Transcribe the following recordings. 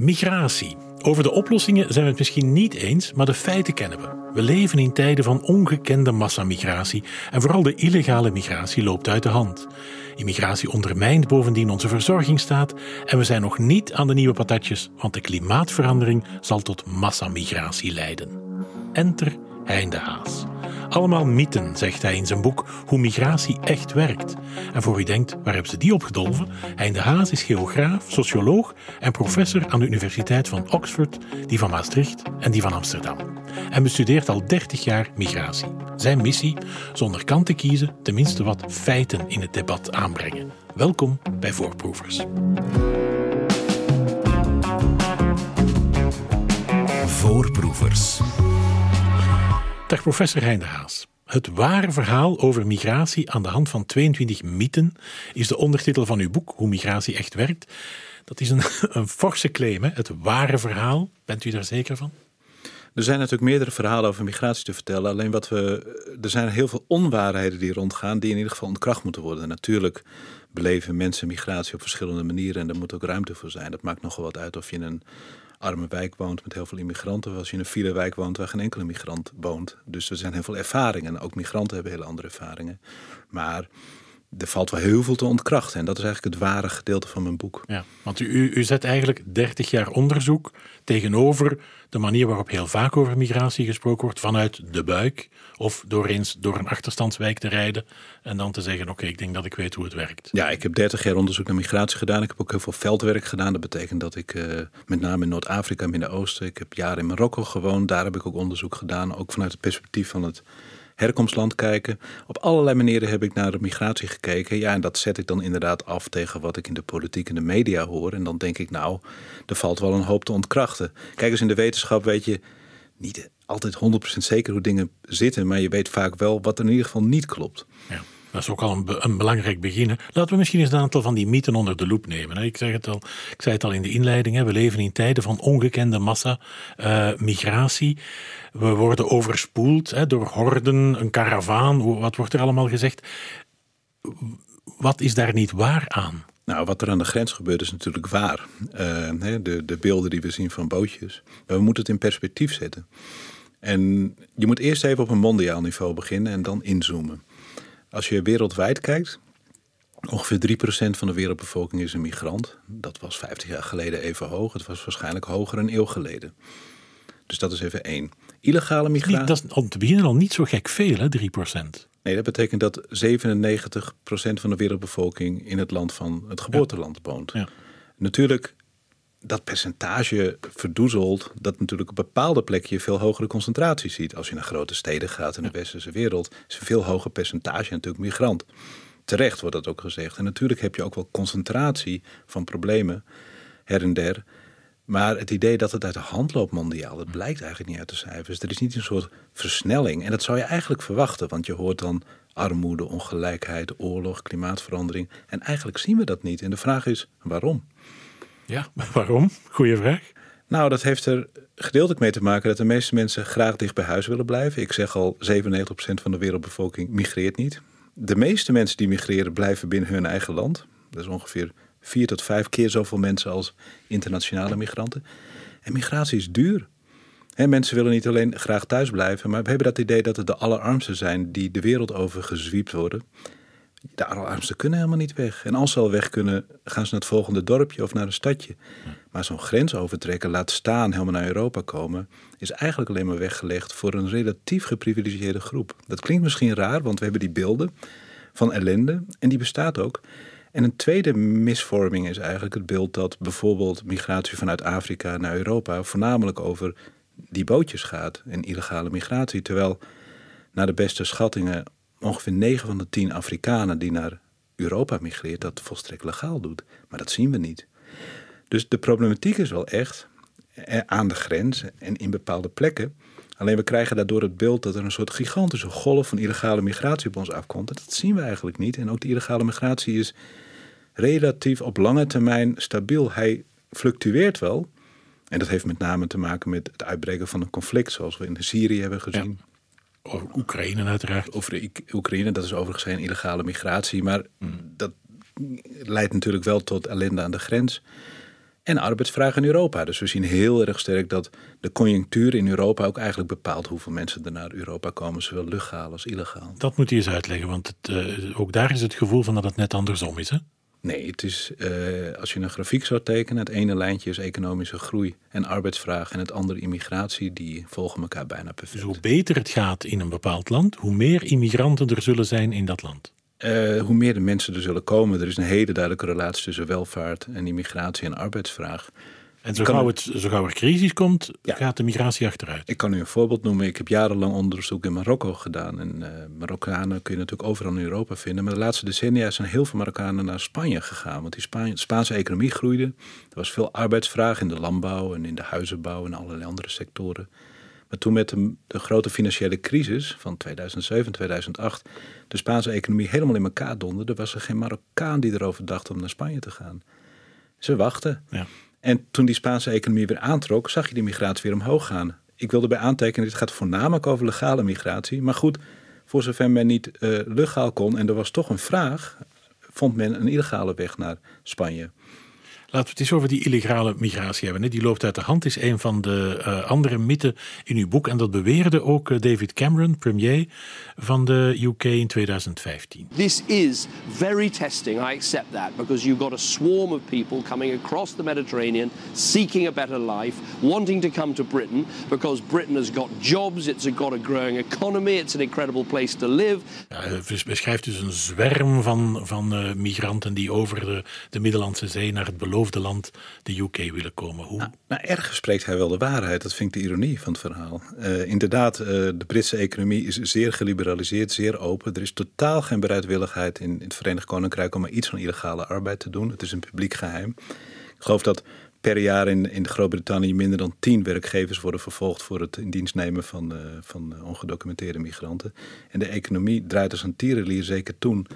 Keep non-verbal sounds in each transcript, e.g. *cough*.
Migratie. Over de oplossingen zijn we het misschien niet eens, maar de feiten kennen we. We leven in tijden van ongekende massamigratie en vooral de illegale migratie loopt uit de hand. Immigratie ondermijnt bovendien onze verzorgingsstaat en we zijn nog niet aan de nieuwe patatjes, want de klimaatverandering zal tot massamigratie leiden. Enter Hein de Haas. Allemaal mythen, zegt hij in zijn boek Hoe migratie echt werkt. En voor u denkt, waar hebben ze die opgedolven? Hein de Haas is geograaf, socioloog en professor aan de Universiteit van Oxford, die van Maastricht en die van Amsterdam. En bestudeert al 30 jaar migratie. Zijn missie, zonder kant te kiezen, tenminste wat feiten in het debat aanbrengen. Welkom bij Voorproevers. Voorproevers. Dag professor Hein de Haas. Het ware verhaal over migratie aan de hand van 22 mythen is de ondertitel van uw boek Hoe migratie echt werkt. Dat is *laughs* een, forse claim, hè? het ware verhaal. Bent u daar zeker van? Er zijn natuurlijk meerdere verhalen over migratie te vertellen. Alleen wat we. Er zijn heel veel onwaarheden die rondgaan, die in ieder geval ontkracht moeten worden. Natuurlijk beleven mensen migratie op verschillende manieren en daar moet ook ruimte voor zijn. Dat maakt nogal wat uit of je een arme wijk woont met heel veel immigranten, of als je in een file wijk woont waar geen enkele migrant woont. Dus er zijn heel veel ervaringen. En ook migranten hebben hele andere ervaringen. Maar er valt wel heel veel te ontkrachten. En dat is eigenlijk het ware gedeelte van mijn boek. Ja, want u, u zet eigenlijk 30 jaar onderzoek tegenover de manier waarop heel vaak over migratie gesproken wordt vanuit de buik. Of door eens door een achterstandswijk te rijden en dan te zeggen: Oké, ik denk dat ik weet hoe het werkt. Ja, ik heb 30 jaar onderzoek naar migratie gedaan. Ik heb ook heel veel veldwerk gedaan. Dat betekent dat ik uh, met name in Noord-Afrika, Midden-Oosten, ik heb jaren in Marokko gewoond. Daar heb ik ook onderzoek gedaan. Ook vanuit het perspectief van het herkomstland kijken. Op allerlei manieren heb ik naar de migratie gekeken. Ja, en dat zet ik dan inderdaad af tegen wat ik in de politiek en de media hoor. En dan denk ik, nou, er valt wel een hoop te ontkrachten. Kijk eens, in de wetenschap weet je niet altijd 100% zeker hoe dingen zitten, maar je weet vaak wel wat er in ieder geval niet klopt. Ja. Dat is ook al een, belangrijk begin. Laten we misschien eens een aantal van die mythen onder de loep nemen. Ik, zeg het al, ik zei het al in de inleiding, we leven in tijden van ongekende massa uh, migratie. We worden overspoeld door horden, een karavaan, wat wordt er allemaal gezegd? Wat is daar niet waar aan? Nou, wat er aan de grens gebeurt is natuurlijk waar. Uh, de, de beelden die we zien van bootjes. Maar we moeten het in perspectief zetten. En je moet eerst even op een mondiaal niveau beginnen en dan inzoomen. Als je wereldwijd kijkt, ongeveer 3% van de wereldbevolking is een migrant. Dat was 50 jaar geleden even hoog. Het was waarschijnlijk hoger een eeuw geleden. Dus dat is even één. Illegale migratie. Dat is om te beginnen al niet zo gek veel, hè, 3%. Nee, dat betekent dat 97% van de wereldbevolking in het land van het geboorteland woont. Ja. Natuurlijk dat percentage verdoezelt dat natuurlijk op bepaalde plekken je veel hogere concentratie ziet. Als je naar grote steden gaat in de westerse wereld, is een veel hoger percentage natuurlijk migrant. Terecht wordt dat ook gezegd. En natuurlijk heb je ook wel concentratie van problemen her en der. Maar het idee dat het uit de hand loopt mondiaal, dat blijkt eigenlijk niet uit de cijfers. Er is niet een soort versnelling. En dat zou je eigenlijk verwachten, want je hoort dan armoede, ongelijkheid, oorlog, klimaatverandering. En eigenlijk zien we dat niet. En de vraag is waarom? Ja, *laughs* waarom? Goeie vraag. Nou, dat heeft er gedeeltelijk mee te maken dat de meeste mensen graag dicht bij huis willen blijven. Ik zeg al, 97% van de wereldbevolking migreert niet. De meeste mensen die migreren blijven binnen hun eigen land. Dat is ongeveer vier tot vijf keer zoveel mensen als internationale migranten. En migratie is duur. He, mensen willen niet alleen graag thuis blijven, maar we hebben dat idee dat het de allerarmsten zijn die de wereld over gezwiept worden. De allerarmsten kunnen helemaal niet weg. En als ze al weg kunnen, gaan ze naar het volgende dorpje of naar een stadje. Maar zo'n grens overtrekken, laat staan helemaal naar Europa komen, is eigenlijk alleen maar weggelegd voor een relatief geprivilegeerde groep. Dat klinkt misschien raar, want we hebben die beelden van ellende en die bestaat ook. En een tweede misvorming is eigenlijk het beeld dat bijvoorbeeld migratie vanuit Afrika naar Europa voornamelijk over die bootjes gaat en illegale migratie. Terwijl naar de beste schattingen ongeveer 9 van de 10 Afrikanen die naar Europa migreert, dat volstrekt legaal doet. Maar dat zien we niet. Dus de problematiek is wel echt eh, aan de grens en in bepaalde plekken. Alleen we krijgen daardoor het beeld dat er een soort gigantische golf van illegale migratie op ons afkomt. En dat zien we eigenlijk niet. En ook die illegale migratie is relatief op lange termijn stabiel. Hij fluctueert wel. En dat heeft met name te maken met het uitbreken van een conflict, zoals we in Syrië hebben gezien. Over Oekraïne uiteraard. Over Oekraïne, dat is overigens geen illegale migratie. Maar mm. dat leidt natuurlijk wel tot ellende aan de grens. En arbeidsvraag in Europa. Dus we zien heel erg sterk dat de conjunctuur in Europa ook eigenlijk bepaalt hoeveel mensen er naar Europa komen, zowel legaal als illegaal. Dat moet je eens uitleggen, want het, uh, ook daar is het gevoel van dat het net andersom is. Hè? Nee, het is, uh, als je een grafiek zou tekenen, het ene lijntje is economische groei en arbeidsvraag en het andere immigratie, die volgen elkaar bijna perfect. Dus hoe beter het gaat in een bepaald land, hoe meer immigranten er zullen zijn in dat land. Uh, hoe meer de mensen er zullen komen. Er is een hele duidelijke relatie tussen welvaart en immigratie en arbeidsvraag. En zo gauw, het, zo gauw er crisis komt, gaat de migratie achteruit. Ik kan u een voorbeeld noemen. Ik heb jarenlang onderzoek in Marokko gedaan. En uh, Marokkanen kun je natuurlijk overal in Europa vinden. Maar de laatste decennia zijn heel veel Marokkanen naar Spanje gegaan. Want die Spaanse economie groeide. Er was veel arbeidsvraag in de landbouw en in de huizenbouw en allerlei andere sectoren. Maar toen met de, de, grote financiële crisis van 2007, 2008 de Spaanse economie helemaal in elkaar donderde, was er geen Marokkaan die erover dacht om naar Spanje te gaan. Ze wachten. Ja. En toen die Spaanse economie weer aantrok, zag je die migratie weer omhoog gaan. Ik wilde bij aantekenen, dit gaat voornamelijk over legale migratie. Maar goed, voor zover men niet uh, legaal kon en er was toch een vraag, vond men een illegale weg naar Spanje. Laten we het eens over die illegale migratie hebben. Die loopt uit de hand, is een van de uh, andere mythen in uw boek. En dat beweerde ook uh, David Cameron, premier van de UK in 2015. This is very testing, I accept that, because you've got a swarm of people coming across the Mediterranean, seeking a better life, wanting to come to Britain, because Britain has got jobs, it's got a growing economy, it's an incredible place to live. Ja, hij beschrijft dus een zwerm van, van uh, migranten die over de, de Middellandse Zee naar het beloofde beloofde land, de UK, willen komen. Hoe? Nou, nou, ergens spreekt hij wel de waarheid. Dat vind ik de ironie van het verhaal. Uh, inderdaad, uh, de Britse economie is zeer geliberaliseerd, zeer open. Er is totaal geen bereidwilligheid in, in het Verenigd Koninkrijk om maar iets van illegale arbeid te doen. Het is een publiek geheim. Ik geloof dat per jaar in, in Groot-Brittannië minder dan tien werkgevers worden vervolgd voor het in dienst nemen van, uh, van ongedocumenteerde migranten. En de economie draait als een tierenlier zeker toen.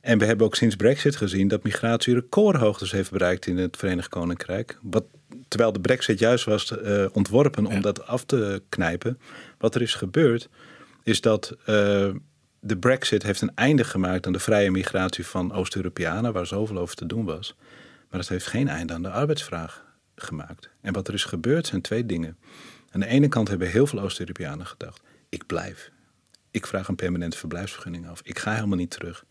En we hebben ook sinds Brexit gezien dat migratie recordhoogtes heeft bereikt in het Verenigd Koninkrijk. Wat, terwijl de Brexit juist was uh, ontworpen om dat af te knijpen. Wat er is gebeurd, is dat uh, de Brexit heeft een einde gemaakt aan de vrije migratie van Oost-Europeanen, waar zoveel over te doen was. Maar het heeft geen einde aan de arbeidsvraag gemaakt. En wat er is gebeurd zijn twee dingen. Aan de ene kant hebben heel veel Oost-Europeanen gedacht: ik blijf. Ik vraag een permanente verblijfsvergunning af. Ik ga helemaal niet terug.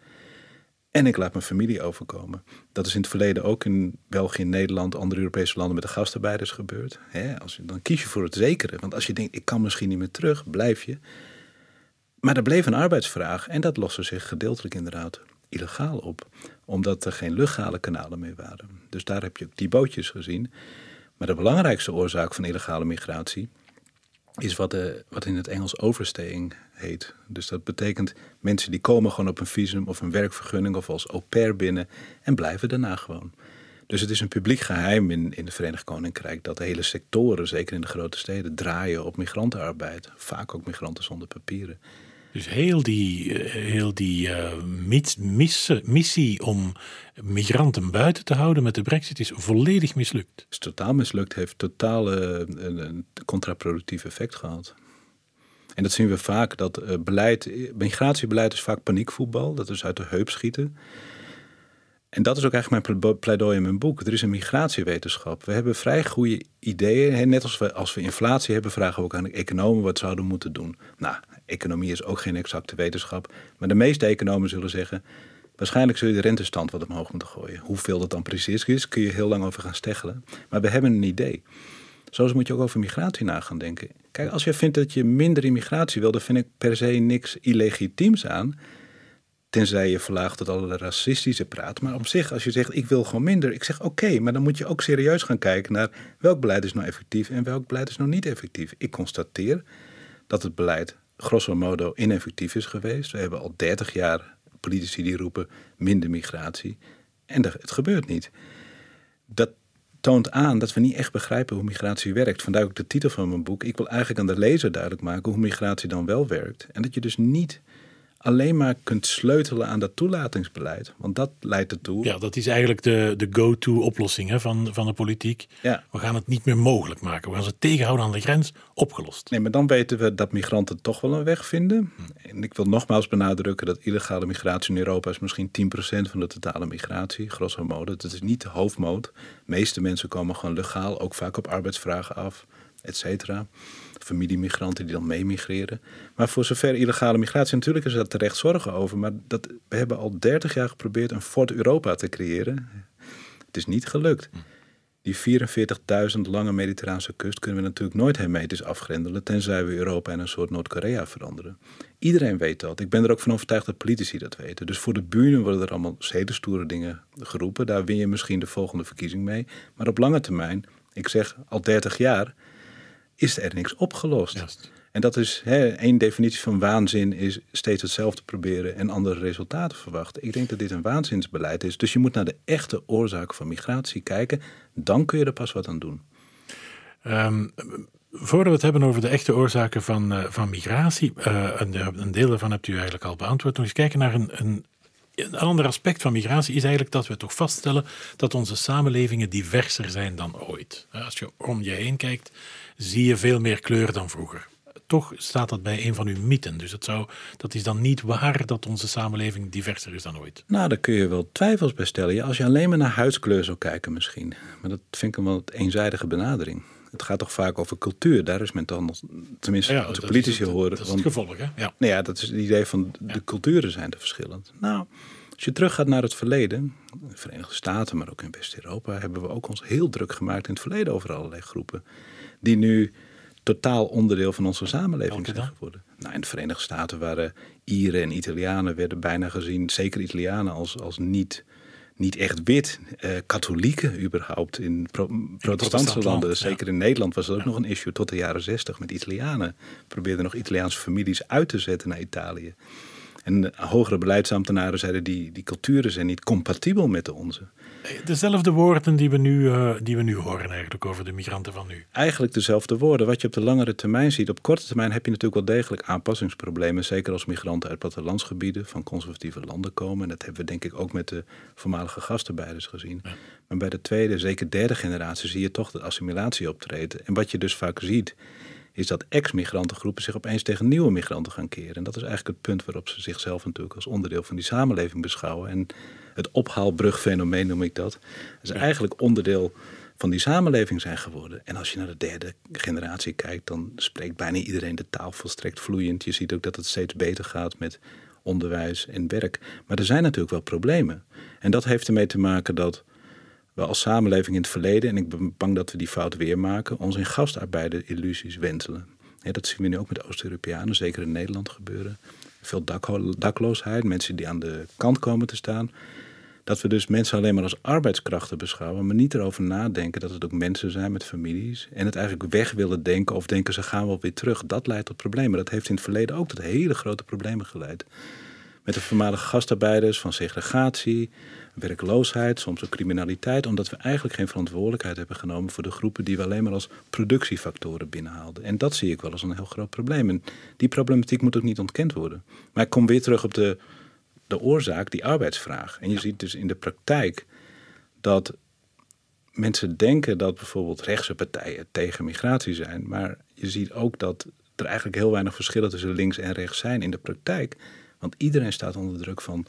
En ik laat mijn familie overkomen. Dat is in het verleden ook in België, Nederland, andere Europese landen met de gastarbeiders gebeurd. als je, dan kies je voor het zekere. Want als je denkt, ik kan misschien niet meer terug, blijf je. Maar er bleef een arbeidsvraag en dat loste zich gedeeltelijk inderdaad illegaal op. Omdat er geen legale kanalen meer waren. Dus daar heb je ook die bootjes gezien. Maar de belangrijkste oorzaak van illegale migratie is wat, wat in het Engels overstaying heet. Dus dat betekent mensen die komen gewoon op een visum of een werkvergunning of als au pair binnen en blijven daarna gewoon. Dus het is een publiek geheim in, in het Verenigd Koninkrijk dat de hele sectoren, zeker in de grote steden, draaien op migrantenarbeid. Vaak ook migranten zonder papieren. Dus heel die, eh, heel die uh, missie om migranten buiten te houden met de brexit is volledig mislukt. Het is totaal mislukt, heeft totaal uh, een, een contraproductief effect gehad. En dat zien we vaak, dat uh, beleid, migratiebeleid is vaak paniekvoetbal. Dat is uit de heup schieten. En dat is ook eigenlijk mijn pleidooi in mijn boek. Er is een migratiewetenschap. We hebben vrij goede ideeën. Net als we, als we inflatie hebben, vragen we ook aan de economen wat zouden moeten doen. Nou, economie is ook geen exacte wetenschap. Maar de meeste economen zullen zeggen... waarschijnlijk zul je de rentestand wat omhoog moeten gooien. Hoeveel dat dan precies is, kun je heel lang over gaan steggelen. Maar we hebben een idee. Zoals moet je ook over migratie na gaan denken. Kijk, als je vindt dat je minder immigratie wil... dan vind ik per se niks illegitiems aan... Tenzij je verlaagt tot allerlei racistische praat. Maar op zich, als je zegt, ik wil gewoon minder. Ik zeg, oké, maar dan moet je ook serieus gaan kijken naar welk beleid is nou effectief en welk beleid is nou niet effectief. Ik constateer dat het beleid grosso modo ineffectief is geweest. We hebben al 30 jaar politici die roepen minder migratie. En het gebeurt niet. Dat toont aan dat we niet echt begrijpen hoe migratie werkt. Vandaar ook de titel van mijn boek. Ik wil eigenlijk aan de lezer duidelijk maken hoe migratie dan wel werkt. En dat je dus niet alleen maar kunt sleutelen aan dat toelatingsbeleid. Want dat leidt ertoe. Ja, dat is eigenlijk de, de go-to oplossing hè, van, van de politiek. Ja. We gaan het niet meer mogelijk maken. We gaan ze tegenhouden aan de grens. Opgelost. Nee, maar dan weten we dat migranten toch wel een weg vinden. En ik wil nogmaals benadrukken dat illegale migratie in Europa is misschien 10% van de totale migratie, grosso modo. Dat is niet de hoofdmoot. De meeste mensen komen gewoon legaal, ook vaak op arbeidsvragen af, et cetera. Familiemigranten die dan meemigreren. Maar voor zover illegale migratie, natuurlijk is daar terecht zorgen over. Maar dat, we hebben al 30 jaar geprobeerd een Fort Europa te creëren. Het is niet gelukt. Die 44.000 lange Mediterraanse kust kunnen we natuurlijk nooit hermetisch afgrendelen, tenzij we Europa in een soort Noord-Korea veranderen. Iedereen weet dat. Ik ben er ook van overtuigd dat politici dat weten. Dus voor de buren worden er allemaal hele stoere dingen geroepen. Daar win je misschien de volgende verkiezing mee. Maar op lange termijn, ik zeg al 30 jaar, is er niks opgelost. En dat is hè, één definitie van waanzin is steeds hetzelfde proberen en andere resultaten verwachten. Ik denk dat dit een waanzinsbeleid is. Dus je moet naar de echte oorzaak van migratie kijken. Dan kun je er pas wat aan doen. Ehm, voordat we het hebben over de echte oorzaken van, eh, van migratie, eh, een, een deel daarvan hebt u eigenlijk al beantwoord. Nog eens kijken naar een, een, een ander aspect van migratie is eigenlijk dat we toch vaststellen dat onze samenlevingen diverser zijn dan ooit. Als je om je heen kijkt, zie je veel meer kleur dan vroeger. Toch staat dat bij een van uw mythen. Dus dat, zou, dat is dan niet waar dat onze samenleving diverser is dan ooit. Nou, daar kun je wel twijfels bij stellen. Ja, als je alleen maar naar huidskleur zou kijken misschien. Maar dat vind ik een wat eenzijdige benadering. Het gaat toch vaak over cultuur. Daar is men nog, tenminste Ja, als de politici het- horen. Dat is want- het gevolg, hè? Ja. Nou ja, dat is het idee van de culturen zijn te verschillend. Nou, als je teruggaat naar het verleden, de Verenigde Staten, maar ook in West-Europa, hebben we ook ons heel druk gemaakt in het verleden over allerlei groepen. Die nu totaal onderdeel van onze samenleving zijn geworden. Nou, in de Verenigde Staten waren Ieren en Italianen werden bijna gezien, zeker Italianen, als, als niet, niet echt wit. Eh, katholieken überhaupt in pro- protestantse protestant landen. land, ja. Zeker in Nederland was dat ook nog een issue tot de jaren zestig met Italianen. Probeerden nog Italiaanse families uit te zetten naar Italië. En hogere beleidsambtenaren zeiden die, die culturen zijn niet compatibel met de onze. Dezelfde woorden die we, nu, eh, die we nu horen eigenlijk over de migranten van nu. Eigenlijk dezelfde woorden. Wat je op de langere termijn ziet. Op korte termijn heb je natuurlijk wel degelijk aanpassingsproblemen. Zeker als migranten uit plattelandsgebieden van conservatieve landen komen. En dat hebben we denk ik ook met de voormalige gastarbeiders gezien. Maar bij de tweede, zeker derde generatie zie je toch de assimilatie optreden. En wat je dus vaak ziet, is dat ex-migrantengroepen zich opeens tegen nieuwe migranten gaan keren. En dat is eigenlijk het punt waarop ze zichzelf natuurlijk als onderdeel van die samenleving beschouwen. En het ophaalbrugfenomeen noem ik dat. Dat is eigenlijk onderdeel van die samenleving zijn geworden. En als je naar de derde generatie kijkt, dan spreekt bijna iedereen de taal volstrekt vloeiend. Je ziet ook dat het steeds beter gaat met onderwijs en werk. Maar er zijn natuurlijk wel problemen. En dat heeft ermee te maken dat we als samenleving in het verleden, en ik ben bang dat we die fout weer maken, ons in gastarbeider-illusies wentelen. Dat zien we nu ook met Oost-Europeanen, zeker in Nederland gebeuren. Veel dakloosheid, mensen die aan de kant komen te staan. Dat we dus mensen alleen maar als arbeidskrachten beschouwen, maar niet erover nadenken dat het ook mensen zijn met families. En het eigenlijk weg willen denken of denken ze gaan wel weer terug. Dat leidt tot problemen. Dat heeft in het verleden ook tot hele grote problemen geleid. Met de voormalige gastarbeiders van segregatie, werkloosheid, soms ook criminaliteit. Omdat we eigenlijk geen verantwoordelijkheid hebben genomen voor de groepen die we alleen maar als productiefactoren binnenhaalden. En dat zie ik wel als een heel groot probleem. En die problematiek moet ook niet ontkend worden. Maar ik kom weer terug op de, de oorzaak, die arbeidsvraag. En je ziet dus in de praktijk dat mensen denken dat bijvoorbeeld rechtse partijen tegen migratie zijn. Maar je ziet ook dat er eigenlijk heel weinig verschillen tussen links en rechts zijn in de praktijk. Want iedereen staat onder druk van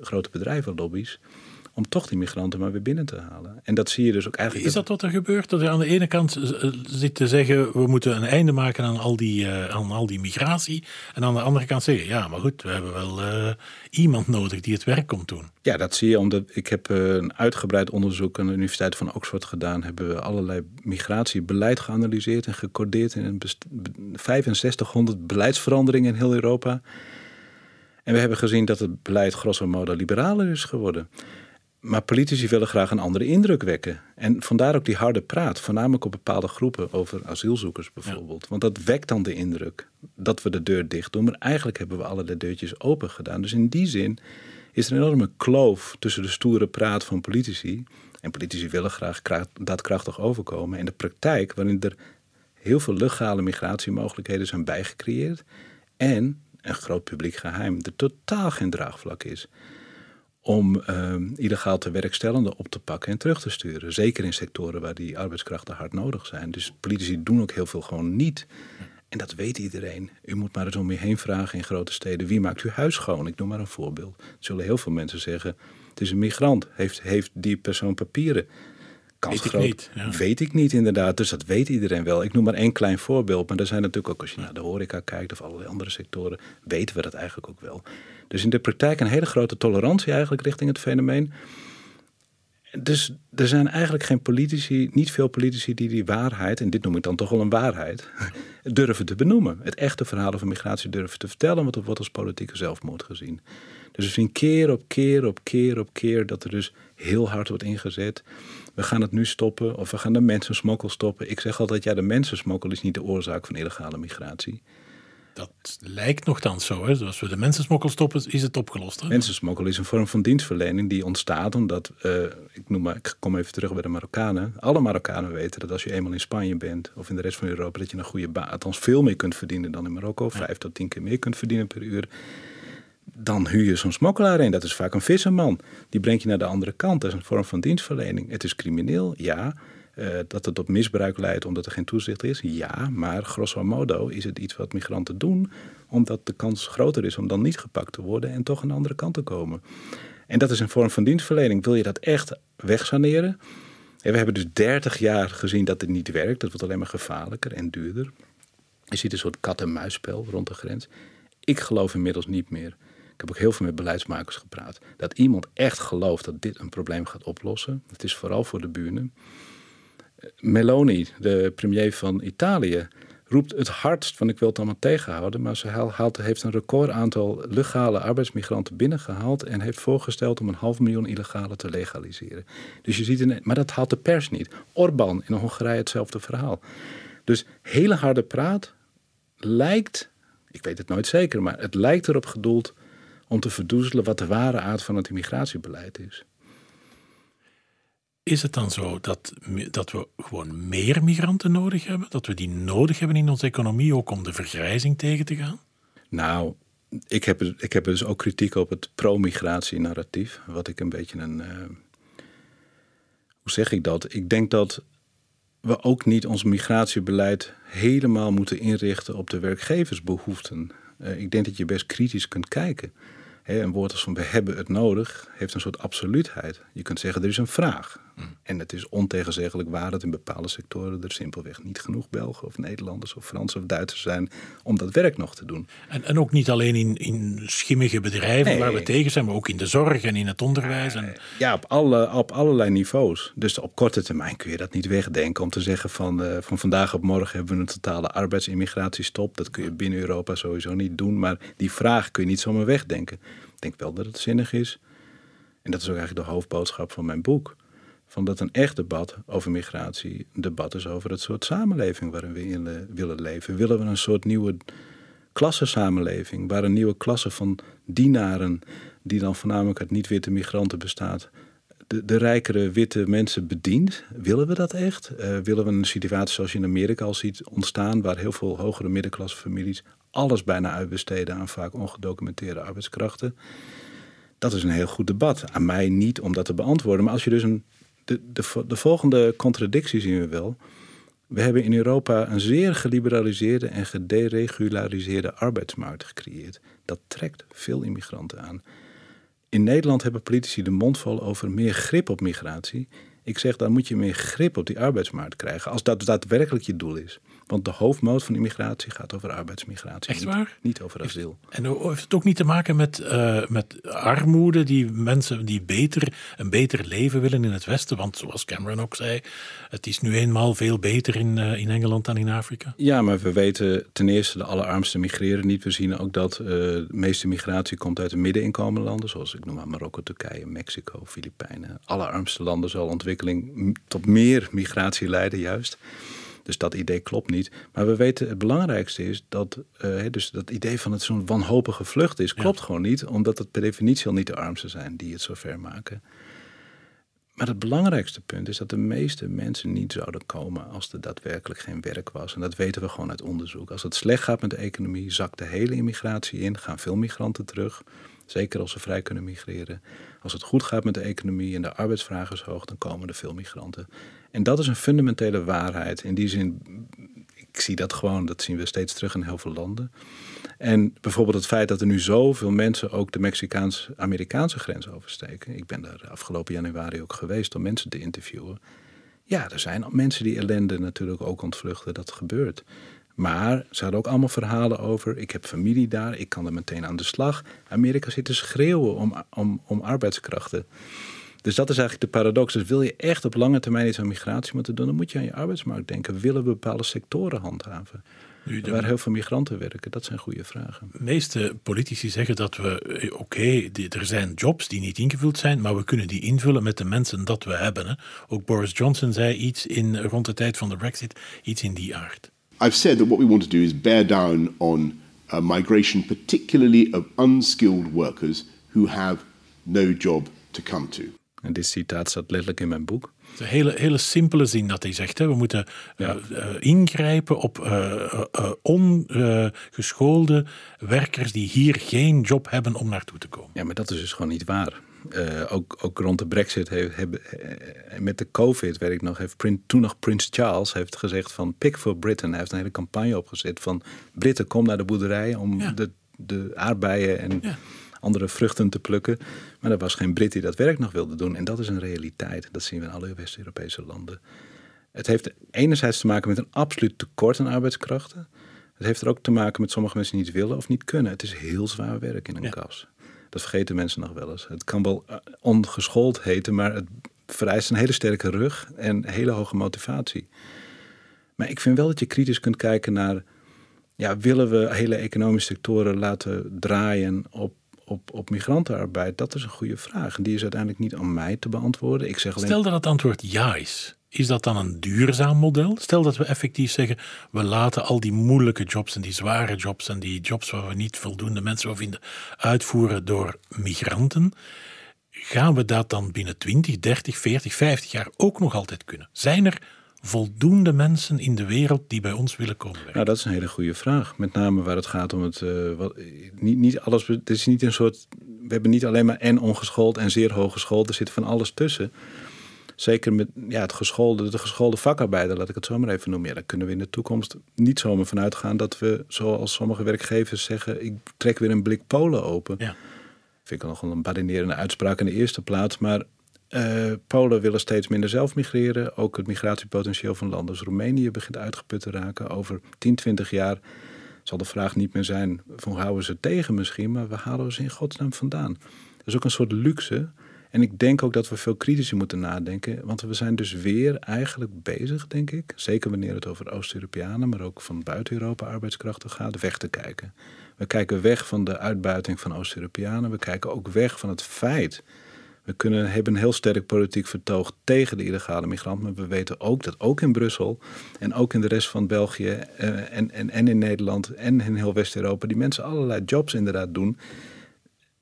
grote bedrijven, lobby's. Om toch die migranten maar weer binnen te halen. En dat zie je dus ook eigenlijk. Is dat wat er gebeurt? Dat je aan de ene kant eh, zit te zeggen, we moeten een einde maken aan al die, eh, aan al die migratie. En aan de andere kant zeggen, ja, maar goed, we hebben wel eh, iemand nodig die het werk komt doen. Ja, dat zie je omdat ik heb een uitgebreid onderzoek aan de Universiteit van Oxford gedaan. Hebben we allerlei migratiebeleid geanalyseerd en gecodeerd in een best- 6500 beleidsveranderingen in heel Europa. En we hebben gezien dat het beleid grosso modo liberaler is geworden. Maar politici willen graag een andere indruk wekken. En vandaar ook die harde praat, voornamelijk op bepaalde groepen over asielzoekers bijvoorbeeld. Want dat wekt dan de indruk dat we de deur dicht doen. Maar eigenlijk hebben we alle de deurtjes open gedaan. Dus in die zin is er een enorme kloof tussen de stoere praat van politici. En politici willen graag kra- daadkrachtig overkomen. En de praktijk, waarin er heel veel legale migratiemogelijkheden zijn bijgecreëerd. En een groot publiek geheim, er totaal geen draagvlak is om uh, illegaal te werkstellenden op te pakken en terug te sturen. Zeker in sectoren waar die arbeidskrachten hard nodig zijn. Dus politici doen ook heel veel gewoon niet. En dat weet iedereen. U moet maar eens om je heen vragen in grote steden. Wie maakt uw huis schoon? Ik noem maar een voorbeeld. Er zullen heel veel mensen zeggen... het is een migrant. Heeft, heeft die persoon papieren? Kans weet ik niet. Ja. Weet ik niet inderdaad. Dus dat weet iedereen wel. Ik noem maar één klein voorbeeld. Maar er zijn natuurlijk ook, als je naar de horeca kijkt... of allerlei andere sectoren, weten we dat eigenlijk ook wel. Dus in de praktijk een hele grote tolerantie eigenlijk richting het fenomeen. Dus er zijn eigenlijk geen politici, niet veel politici die die waarheid, en dit noem ik dan toch wel een waarheid, *laughs* durven te benoemen. Het echte verhaal van migratie durven te vertellen, want het wordt als politieke zelfmoord gezien. Dus we zien keer op keer op keer op keer dat er dus heel hard wordt ingezet. We gaan het nu stoppen of we gaan de mensensmokkel stoppen. Ik zeg altijd, ja, de mensensmokkel is niet de oorzaak van illegale migratie. Dat lijkt nogthans zo. Hè? Als we de mensensmokkel stoppen, is het opgelost. Hè? Mensensmokkel is een vorm van dienstverlening die ontstaat omdat, uh, ik, noem maar, ik kom even terug bij de Marokkanen. Alle Marokkanen weten dat als je eenmaal in Spanje bent of in de rest van Europa, dat je een goede baan, althans veel meer kunt verdienen dan in Marokko. Vijf tot tien keer meer kunt verdienen per uur. Dan huur je zo'n smokkelaar in. Dat is vaak een visserman. Die brengt je naar de andere kant. Dat is een vorm van dienstverlening. Het is crimineel, ja. Uh, dat het tot misbruik leidt omdat er geen toezicht is? Ja, maar grosso modo is het iets wat migranten doen, omdat de kans groter is om dan niet gepakt te worden en toch aan de andere kant te komen. En dat is een vorm van dienstverlening. Wil je dat echt wegsaneren? we hebben dus 30 jaar gezien dat het niet werkt. Dat wordt alleen maar gevaarlijker en duurder. Je ziet een soort kat-en-muisspel rond de grens. Ik geloof inmiddels niet meer. Heb ook heel veel met beleidsmakers gepraat. Dat iemand echt gelooft dat dit een probleem gaat oplossen. Het is vooral voor de buren. Meloni, de premier van Italië, roept het hardst van ik wil het allemaal tegenhouden. Maar ze heeft een record aantal legale arbeidsmigranten binnengehaald en heeft voorgesteld om een half miljoen illegale te legaliseren. Dus je ziet, in, maar dat haalt de pers niet. Orbán in Hongarije hetzelfde verhaal. Dus hele harde praat lijkt, ik weet het nooit zeker, maar het lijkt erop gedoeld om te verdoezelen wat de ware aard van het immigratiebeleid is. Is het dan zo dat, dat we gewoon meer migranten nodig hebben? Dat we die nodig hebben in onze economie ook om de vergrijzing tegen te gaan? Nou, ik heb, ik heb dus ook kritiek op het pro-migratie-narratief. Wat ik een beetje een. Uh, hoe zeg ik dat? Ik denk dat we ook niet ons migratiebeleid helemaal moeten inrichten op de werkgeversbehoeften. Uh, ik denk dat je best kritisch kunt kijken een woord als van we hebben het nodig heeft een soort absoluutheid. Je kunt zeggen er is een vraag. En het is ontegenzeggelijk waar dat in bepaalde sectoren er simpelweg niet genoeg Belgen of Nederlanders of Fransen of Duitsers zijn om dat werk nog te doen. En, en ook niet alleen in, in schimmige bedrijven waar we tegen zijn, maar ook in de zorg en in het onderwijs. En... Ja, op, alle, op allerlei niveaus. Dus op korte termijn kun je dat niet wegdenken om te zeggen van, uh, van vandaag op morgen hebben we een totale arbeidsimmigratiestop. Dat kun je binnen Europa sowieso niet doen, maar die vraag kun je niet zomaar wegdenken. Ik denk wel dat het zinnig is. En dat is ook eigenlijk de hoofdboodschap van mijn boek van dat een echt debat over migratie een debat is over het soort samenleving waarin we in willen leven. Willen we een soort nieuwe klassensamenleving, waar een nieuwe klasse van dienaren, die dan voornamelijk uit niet-witte migranten bestaat, de, de, rijkere witte mensen bedient? Willen we dat echt? Uh, willen we een situatie zoals je in Amerika al ziet ontstaan, waar heel veel hogere middenklasse families alles bijna uitbesteden aan vaak ongedocumenteerde arbeidskrachten? Dat is een heel goed debat. Aan mij niet om dat te beantwoorden. Maar als je dus een de, de, de volgende contradictie zien we wel. We hebben in Europa een zeer geliberaliseerde en gederegulariseerde arbeidsmarkt gecreëerd. Dat trekt veel immigranten aan. In Nederland hebben politici de mond vol over meer grip op migratie. Ik zeg, dan moet je meer grip op die arbeidsmarkt krijgen. Als dat daadwerkelijk je doel is. Want de hoofdmoot van immigratie gaat over arbeidsmigratie. Echt waar? Niet, over asiel. En heeft het ook niet te maken met, uh, met armoede, die mensen die beter, een beter leven willen in het Westen? Want zoals Cameron ook zei, het is nu eenmaal veel beter in, uh, in Engeland dan in Afrika. Ja, maar we weten ten eerste de allerarmsten migreren niet. We zien ook dat uh, de meeste migratie komt uit de middeninkomenlanden, zoals ik noem maar Marokko, Turkije, Mexico, Filipijnen. Allerarmste landen zal ontwikkeling tot meer migratie leiden, juist. Dus dat idee klopt niet. Maar we weten, het belangrijkste is dat uh, dus dat idee van het zo'n wanhopige vlucht is, klopt gewoon niet. Omdat het per definitie al niet de armsten zijn die het zo ver maken. Maar het belangrijkste punt is dat de meeste mensen niet zouden komen als er daadwerkelijk geen werk was. En dat weten we gewoon uit onderzoek. Als het slecht gaat met de economie, zakt de hele immigratie in, gaan veel migranten terug. Zeker als ze vrij kunnen migreren. Als het goed gaat met de economie en de arbeidsvraag is hoog, dan komen er veel migranten. En dat is een fundamentele waarheid. In die zin, ik zie dat gewoon, dat zien we steeds terug in heel veel landen. En bijvoorbeeld het feit dat er nu zoveel mensen ook de Mexicaans-Amerikaanse grens oversteken. Ik ben daar afgelopen januari ook geweest om mensen te interviewen. Ja, er zijn mensen die ellende natuurlijk ook ontvluchten, dat gebeurt. Maar ze hadden ook allemaal verhalen over. Ik heb familie daar, ik kan er meteen aan de slag. Amerika zit te schreeuwen om, om, om arbeidskrachten. Dus dat is eigenlijk de paradox. Dus wil je echt op lange termijn iets aan migratie moeten doen, dan moet je aan je arbeidsmarkt denken. Willen we bepaalde sectoren handhaven? Nu, de... Waar heel veel migranten werken, dat zijn goede vragen. De meeste politici zeggen dat we, eh, oké, er zijn jobs die niet ingevuld zijn, maar we kunnen die invullen met de mensen dat we hebben. Hè. Ook Boris Johnson zei iets in, rond de tijd van de Brexit, iets in die aard. I've said that what we want to do is bear down on uh, migration, particularly of unskilled workers who have no job to come to. En dit citaat staat letterlijk in mijn boek. Het is een hele, hele simpele zin dat hij zegt. Hè. We moeten ja. uh, uh, ingrijpen op uh, ongeschoolde werkers die hier geen job hebben om naartoe te komen. Ja, maar dat is dus gewoon niet waar. Ook, ook rond de brexit, heeft, hebben, met de covid, weet ik nog, heeft Prins, toen nog Prins Charles heeft gezegd van pick for Britain. Hij heeft een hele campagne opgezet van Britten, kom naar de boerderij om ja. de, de aardbeien en... Ja andere vruchten te plukken. Maar er was geen Brit die dat werk nog wilde doen. En dat is een realiteit. Dat zien we in alle West-Europese landen. Het heeft enerzijds te maken met een absoluut tekort aan arbeidskrachten. Het heeft er ook te maken met sommige mensen die niet willen of niet kunnen. Het is heel zwaar werk in een ja. kas. Dat vergeten mensen nog wel eens. Het kan wel ongeschoold heten, maar het vereist een hele sterke rug en hele hoge motivatie. Maar ik vind wel dat je kritisch kunt kijken naar, ja, willen we hele economische sectoren laten draaien op op, op migrantenarbeid? Dat is een goede vraag. En die is uiteindelijk niet aan mij te beantwoorden. Ik zeg alleen... Stel dat het antwoord ja is. Is dat dan een duurzaam model? Stel dat we effectief zeggen, we laten al die moeilijke jobs en die zware jobs en die jobs waar we niet voldoende mensen voor vinden, uitvoeren door migranten. Gaan we dat dan binnen 20, 30, 40, 50 jaar ook nog altijd kunnen? Zijn er voldoende mensen in de wereld die bij ons willen komen werken? Nou, dat is een hele goede vraag. Met name waar het gaat om het. Uh, wat, niet, niet alles. Het is niet een soort. We hebben niet alleen maar en ongeschoold en zeer hooggeschoold. Er zit van alles tussen. Zeker met ja, het geschoolde, de geschoolde vakarbeider, laat ik het zo maar even noemen. Ja, daar kunnen we in de toekomst niet zomaar van uitgaan dat we, zoals sommige werkgevers zeggen, ik trek weer een blik Polen open. Ja. Vind ik nog wel een badinerende uitspraak in de eerste plaats. Maar uh, Polen willen steeds minder zelf migreren. Ook het migratiepotentieel van landen als Roemenië begint uitgeput te raken. Over 10, 20 jaar zal de vraag niet meer zijn: van houden ze tegen misschien, maar we halen ze in godsnaam vandaan. Dat is ook een soort luxe. En ik denk ook dat we veel kritischer moeten nadenken. Want we zijn dus weer eigenlijk bezig, denk ik. Zeker wanneer het over Oost-Europeanen, maar ook van buiten Europa arbeidskrachten gaat, weg te kijken. We kijken weg van de uitbuiting van Oost-Europeanen. We kijken ook weg van het feit we kunnen, hebben een heel sterk politiek vertoog tegen de illegale migrant. Maar we weten ook dat ook in Brussel en ook in de rest van België uh, en, en, en in Nederland en in heel West-Europa... die mensen allerlei jobs inderdaad doen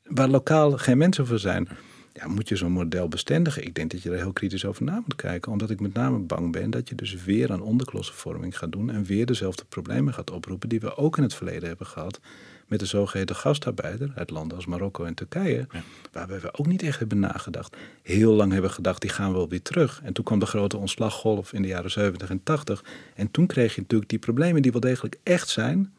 waar lokaal geen mensen voor zijn. Ja, moet je zo'n model bestendigen? Ik denk dat je er heel kritisch over na moet kijken. Omdat ik met name bang ben dat je dus weer aan onderklossenvorming gaat doen... en weer dezelfde problemen gaat oproepen die we ook in het verleden hebben gehad met de zogeheten gastarbeider uit landen als Marokko en Turkije, ja. waar we ook niet echt hebben nagedacht. Heel lang hebben gedacht, die gaan wel weer terug. En toen kwam de grote ontslaggolf in de jaren 70 en 80. En toen kreeg je natuurlijk die problemen die wel degelijk echt zijn.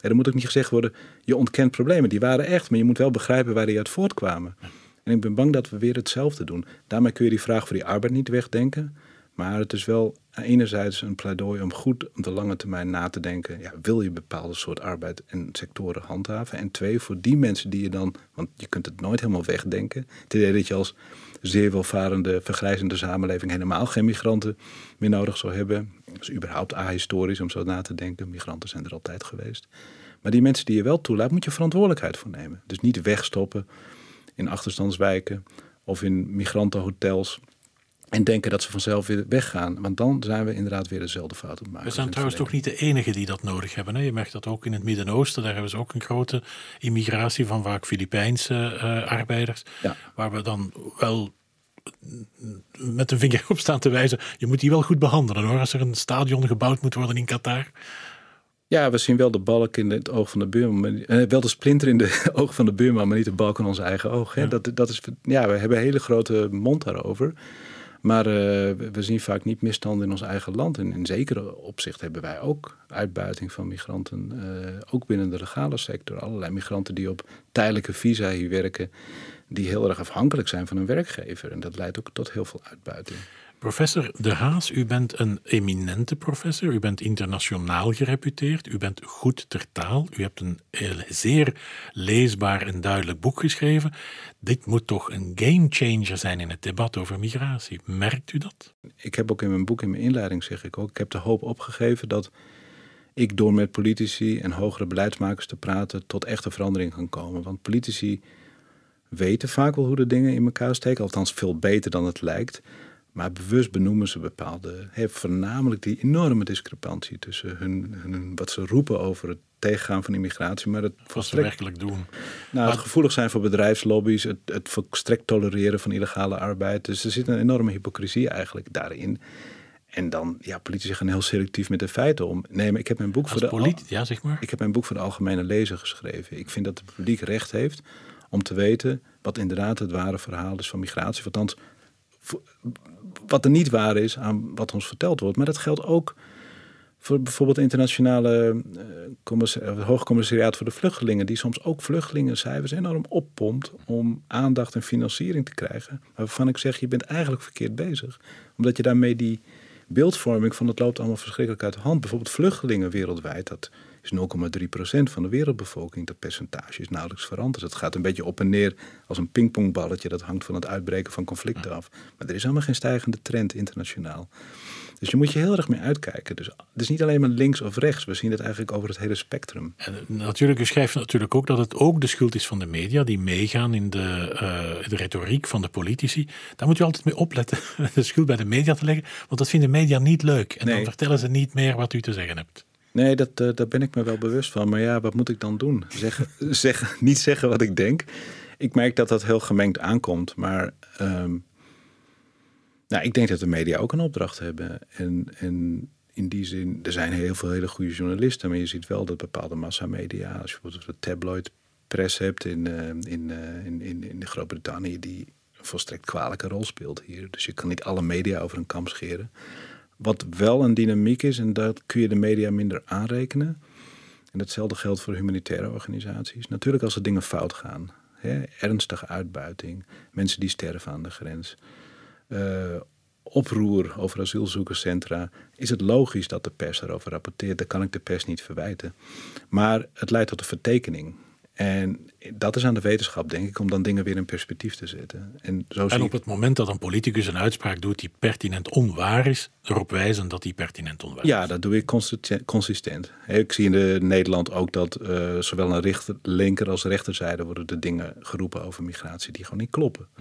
En er moet ook niet gezegd worden, je ontkent problemen. Die waren echt, maar je moet wel begrijpen waar die uit voortkwamen. En ik ben bang dat we weer hetzelfde doen. Daarmee kun je die vraag voor die arbeid niet wegdenken. Maar het is wel enerzijds een pleidooi om goed op de lange termijn na te denken. Ja, wil je bepaalde soort arbeid en sectoren handhaven? En twee, voor die mensen die je dan, want je kunt het nooit helemaal wegdenken. Het idee dat je als zeer welvarende, vergrijzende samenleving helemaal geen migranten meer nodig zou hebben. Dat is überhaupt ahistorisch om zo na te denken. Migranten zijn er altijd geweest. Maar die mensen die je wel toelaat, moet je verantwoordelijkheid voor nemen. Dus niet wegstoppen in achterstandswijken of in migrantenhotels en denken dat ze vanzelf weer weggaan. Want dan zijn we inderdaad weer dezelfde fout op maken. We zijn trouwens toch niet de enige die dat nodig hebben. Hè? Je merkt dat ook in het Midden-Oosten. Daar hebben ze ook een grote immigratie van vaak Filipijnse uh, arbeiders. Ja. Waar we dan wel met een vinger op staan te wijzen. Je moet die wel goed behandelen hoor. Als er een stadion gebouwd moet worden in Qatar. Ja, we zien wel de balk in het oog van de buurman. Eh, wel de splinter in de *laughs* oog van de buurman, maar niet de balk in ons eigen oog. Hè? Dat, dat is, ja, we hebben een hele grote mond daarover. Maar uh, we zien vaak niet misstanden in ons eigen land. En in zekere opzicht hebben wij ook uitbuiting van migranten. Uh, ook binnen de legale sector. Allerlei migranten die op tijdelijke visa hier werken. Die heel erg afhankelijk zijn van een werkgever. En dat leidt ook tot heel veel uitbuiting. Professor De Haas, u bent een eminente professor. U bent internationaal gereputeerd. U bent goed ter taal. U hebt een zeer leesbaar en duidelijk boek geschreven. Dit moet toch een gamechanger zijn in het debat over migratie. Merkt u dat? Ik heb ook in mijn boek, in mijn inleiding zeg ik ook, ik heb de hoop opgegeven dat ik door met politici en hogere beleidsmakers te praten tot echte verandering kan komen. Want politici weten vaak wel hoe de dingen in elkaar steken, althans veel beter dan het lijkt. Maar bewust benoemen ze bepaalde, heeft voornamelijk die enorme discrepantie tussen hun, hun, wat ze roepen over het tegengaan van immigratie, maar het wat ze werkelijk doen. Nou, het gevoelig zijn voor bedrijfslobby's, het, het volstrekt tolereren van illegale arbeid. Dus er zit een enorme hypocrisie eigenlijk daarin. En dan, ja, politici gaan heel selectief met de feiten om. Nee, maar ik heb mijn boek voor de ja, zeg maar. Ik heb mijn boek voor de algemene lezer geschreven. Ik vind dat het publiek recht heeft om te weten wat inderdaad het ware verhaal is van migratie. Althans, wat er niet waar is aan wat ons verteld wordt. Maar dat geldt ook voor bijvoorbeeld internationale uh, hoogcommissariaat voor de vluchtelingen, die soms ook vluchtelingencijfers enorm oppompt om aandacht en financiering te krijgen. Waarvan ik zeg, je bent eigenlijk verkeerd bezig. Omdat je daarmee die beeldvorming van het loopt allemaal verschrikkelijk uit de hand. Bijvoorbeeld vluchtelingen wereldwijd, dat is 0,3% van de wereldbevolking. Dat percentage is nauwelijks veranderd. Het gaat een beetje op en neer als een pingpongballetje. Dat hangt van het uitbreken van conflicten af. Maar er is helemaal geen stijgende trend internationaal. Dus je moet je heel erg mee uitkijken. Dus het is niet alleen maar links of rechts. We zien het eigenlijk over het hele spectrum. En natuurlijk, u schrijft natuurlijk ook dat het ook de schuld is van de media die meegaan in de, uh, de retoriek van de politici. Daar moet u altijd mee opletten, *laughs* de schuld bij de media te leggen. Want dat vinden media niet leuk. En dan vertellen ze niet meer wat u te zeggen hebt. Nee, dat, uh, daar ben ik me wel bewust van. Maar ja, wat moet ik dan doen? *laughs* Zeg, zeg, niet zeggen wat ik denk. Ik merk dat dat heel gemengd aankomt. Maar um, nou, ik denk dat de media ook een opdracht hebben. En, en in die zin, er zijn heel veel hele goede journalisten. Maar je ziet wel dat bepaalde massamedia, als je bijvoorbeeld de tabloid press hebt in, uh, in, uh, in, in, in Groot-Brittannië, die een volstrekt kwalijke rol speelt hier. Dus je kan niet alle media over een kam scheren. Wat wel een dynamiek is, en dat kun je de media minder aanrekenen. En datzelfde geldt voor humanitaire organisaties. Natuurlijk als er dingen fout gaan. Hè, ernstige uitbuiting, mensen die sterven aan de grens. Uh, oproer over asielzoekerscentra, is het logisch dat de pers daarover rapporteert. Dat kan ik de pers niet verwijten. Maar het leidt tot een vertekening. En dat is aan de wetenschap, denk ik, om dan dingen weer in perspectief te zetten. En, zo en op het moment dat een politicus een uitspraak doet die pertinent onwaar is, erop wijzen dat die pertinent onwaar is. Ja, dat doe ik consistent. Ik zie in Nederland ook dat uh, zowel aan rechter, linker als rechterzijde worden de dingen geroepen over migratie die gewoon niet kloppen. Hm.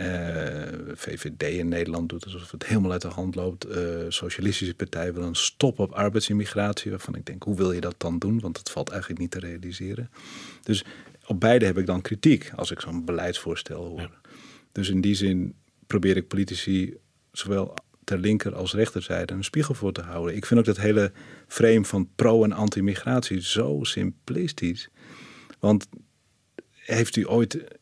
Uh, eh, VVD in Nederland doet alsof het helemaal uit de hand loopt. Uh, Socialistische Partij wil een stop op arbeidsimmigratie. Waarvan ik denk, hoe wil je dat dan doen? Want dat valt eigenlijk niet te realiseren. Dus op beide heb ik dan kritiek als ik zo'n beleidsvoorstel hoor. Dus in die zin probeer ik politici zowel ter linker als rechterzijde een spiegel voor te houden. Ik vind ook dat hele frame van pro- en anti-migratie zo simplistisch. Want heeft u ooit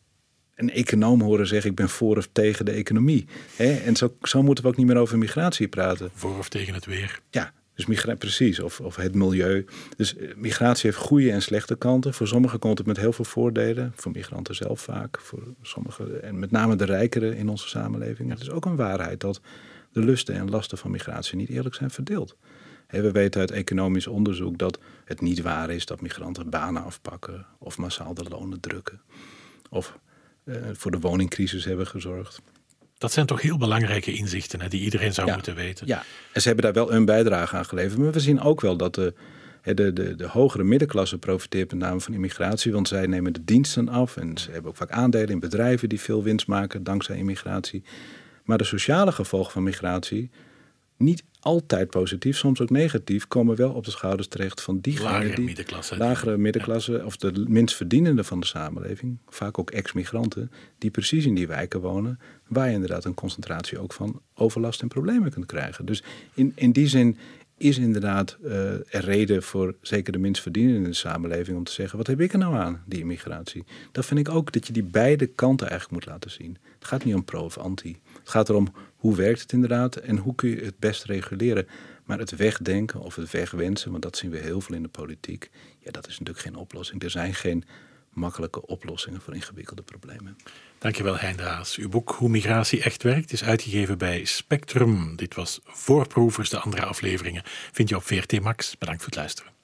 een econoom horen zeggen: ik ben voor of tegen de economie. En zo, zo moeten we ook niet meer over migratie praten. Voor of tegen het weer. Ja, dus migratie, precies. Of, of het milieu. Dus eh, migratie heeft goede en slechte kanten. Voor sommigen komt het met heel veel voordelen. Voor migranten zelf vaak. Voor sommigen, en met name de rijkeren in onze samenleving. Het is ook een waarheid dat de lusten en lasten van migratie niet eerlijk zijn verdeeld. We weten uit economisch onderzoek dat het niet waar is dat migranten banen afpakken of massaal de lonen drukken. Of voor de woningcrisis hebben gezorgd. Dat zijn toch heel belangrijke inzichten hè, die iedereen zou moeten weten. Ja, en ze hebben daar wel een bijdrage aan geleverd. Maar we zien ook wel dat de, de, de, de hogere middenklasse profiteert met name van immigratie. Want zij nemen de diensten af en ze hebben ook vaak aandelen in bedrijven die veel winst maken dankzij immigratie. Maar de sociale gevolgen van migratie niet altijd positief, soms ook negatief, komen wel op de schouders terecht van die Lagere die, middenklasse. lagere middenklasse of de minst verdienende van de samenleving, vaak ook ex-migranten, die precies in die wijken wonen, waar je inderdaad een concentratie ook van overlast en problemen kunt krijgen. Dus in, in die zin is inderdaad uh, er reden voor zeker de minst verdienende in de samenleving om te zeggen: wat heb ik er nou aan, die immigratie? Dat vind ik ook dat je die beide kanten eigenlijk moet laten zien. Het gaat niet om pro of anti. Het gaat erom hoe werkt het inderdaad en hoe kun je het best reguleren. Maar het wegdenken of het wegwensen, want dat zien we heel veel in de politiek, ja, dat is natuurlijk geen oplossing. Er zijn geen makkelijke oplossingen voor ingewikkelde problemen. Dankjewel Hein de Haas. Uw boek Hoe migratie echt werkt is uitgegeven bij Spectrum. Dit was Voorproevers, de andere afleveringen vind je op VRT Max. Bedankt voor het luisteren.